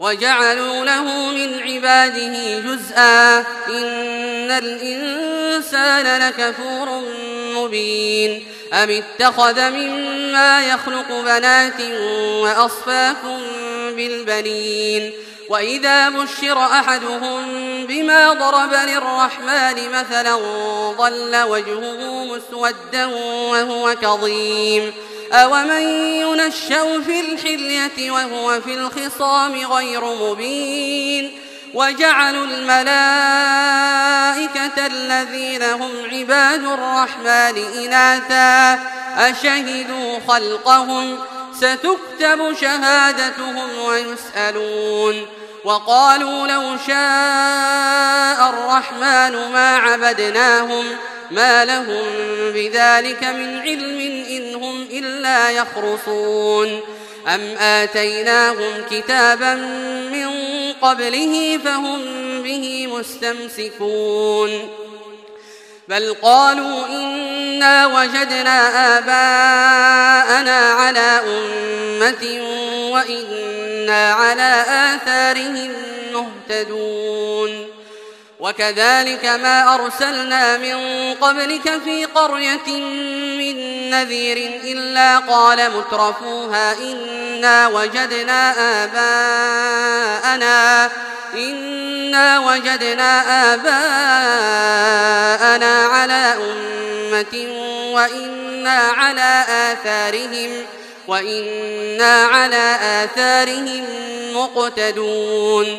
وجعلوا له من عباده جزءا إن الإنسان لكفور مبين أم اتخذ مما يخلق بنات وأصفاكم بالبنين وإذا بشر أحدهم بما ضرب للرحمن مثلا ظل وجهه مسودا وهو كظيم أومن ينشأ في الحلية وهو في الخصام غير مبين وجعلوا الملائكة الذين هم عباد الرحمن إناثا أشهدوا خلقهم ستكتب شهادتهم ويسألون وقالوا لو شاء الرحمن ما عبدناهم ما لهم بذلك من علم إن هم إلا يخرصون. أم آتيناهم كتابا من قبله فهم به مستمسكون. بل قالوا إنا وجدنا آباءنا على أمة وإنا على آثارهم مهتدون. وكذلك ما أرسلنا من قبلك في قرية من نذير إلا قال مترفوها إنا وجدنا آباءنا إنا وجدنا آباءنا على أمة وإنا على آثارهم وإنا على آثارهم مقتدون.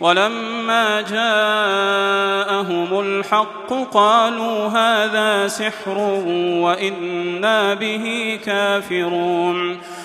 ولما جاءهم الحق قالوا هذا سحر وإنا به كافرون.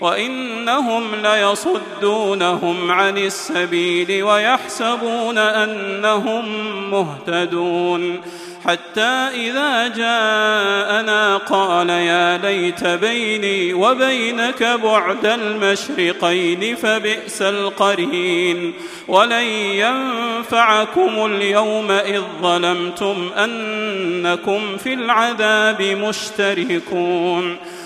وإنهم ليصدونهم عن السبيل ويحسبون أنهم مهتدون. حتى إذا جاءنا قال يا ليت بيني وبينك بعد المشرقين فبئس القرين. ولن ينفعكم اليوم إذ ظلمتم أنكم في العذاب مشتركون.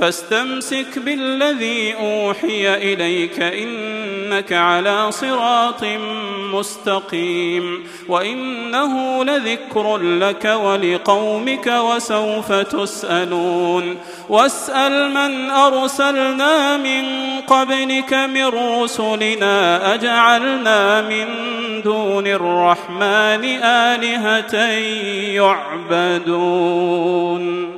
فاستمسك بالذي أوحي إليك إنك على صراط مستقيم وإنه لذكر لك ولقومك وسوف تسألون واسأل من أرسلنا من قبلك من رسلنا أجعلنا من دون الرحمن آلهة يعبدون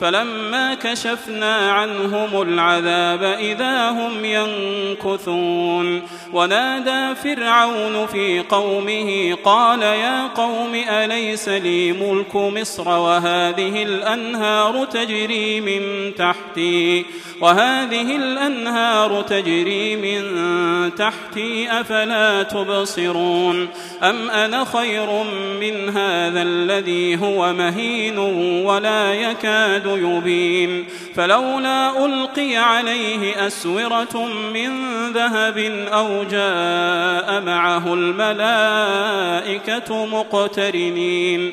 فلما كشفنا عنهم العذاب إذا هم ينكثون. ونادى فرعون في قومه قال يا قوم أليس لي ملك مصر وهذه الأنهار تجري من تحتي؟ وهذه الأنهار تجري من تحتي أفلا تبصرون أم أنا خير من هذا الذي هو مهين ولا يكاد يبين فلولا ألقي عليه أسورة من ذهب أو جاء معه الملائكة مقترنين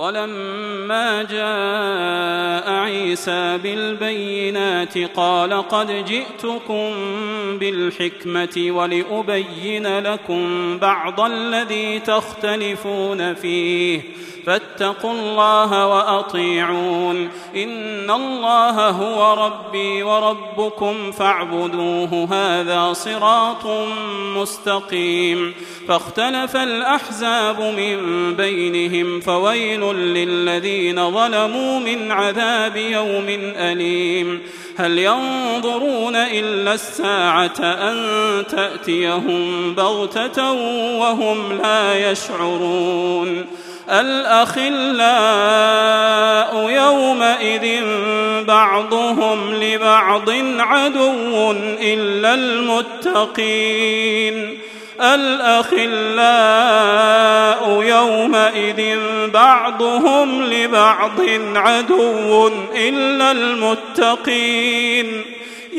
ولما جاء عيسى بالبينات قال قد جئتكم بالحكمة ولأبين لكم بعض الذي تختلفون فيه فاتقوا الله وأطيعون. إن الله هو ربي وربكم فاعبدوه. هذا صراط مستقيم. فاختلف الأحزاب من بينهم فويل للذين ظلموا من عذاب يوم أليم. هل ينظرون إلا الساعة أن تأتيهم بغتة وهم لا يشعرون. الأخلاء يومئذ بعضهم لبعض عدو إلا المتقين. الأخلاء يومئذ بعضهم لبعض عدو إلا المتقين.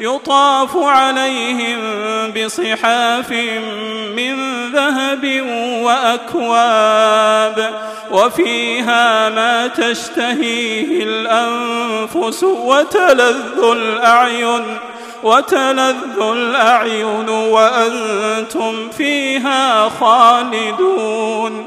يطاف عليهم بصحاف من ذهب وأكواب وفيها ما تشتهيه الأنفس وتلذ الأعين وتلذ الأعين وأنتم فيها خالدون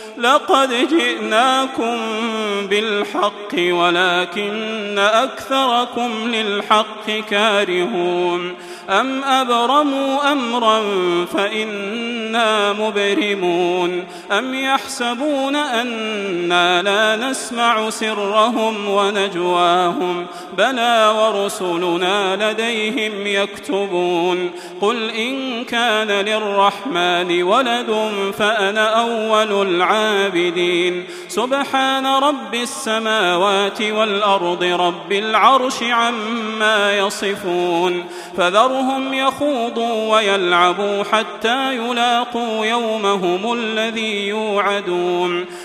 لقد جئناكم بالحق ولكن أكثركم للحق كارهون. أم أبرموا أمرا فإنا مبرمون. أم يحسبون أنا لا نسمع سرهم ونجواهم. بلى ورسلنا لديهم يكتبون. قل إن كان للرحمن ولد فأنا أول العابدين. سبحان رب السماوات والأرض رب العرش عما يصفون. فذرهم يخوضوا ويلعبوا حتى يلاقوا يومهم الذي يوعدون.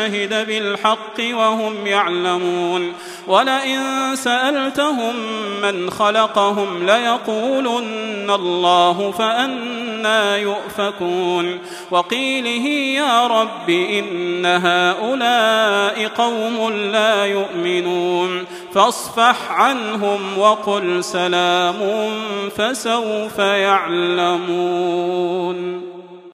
شهد بالحق وهم يعلمون. ولئن سألتهم من خلقهم ليقولن الله فأنا أنا يؤفكون. وقيله يا رب إن هؤلاء قوم لا يؤمنون. فاصفح عنهم وقل سلام فسوف يعلمون.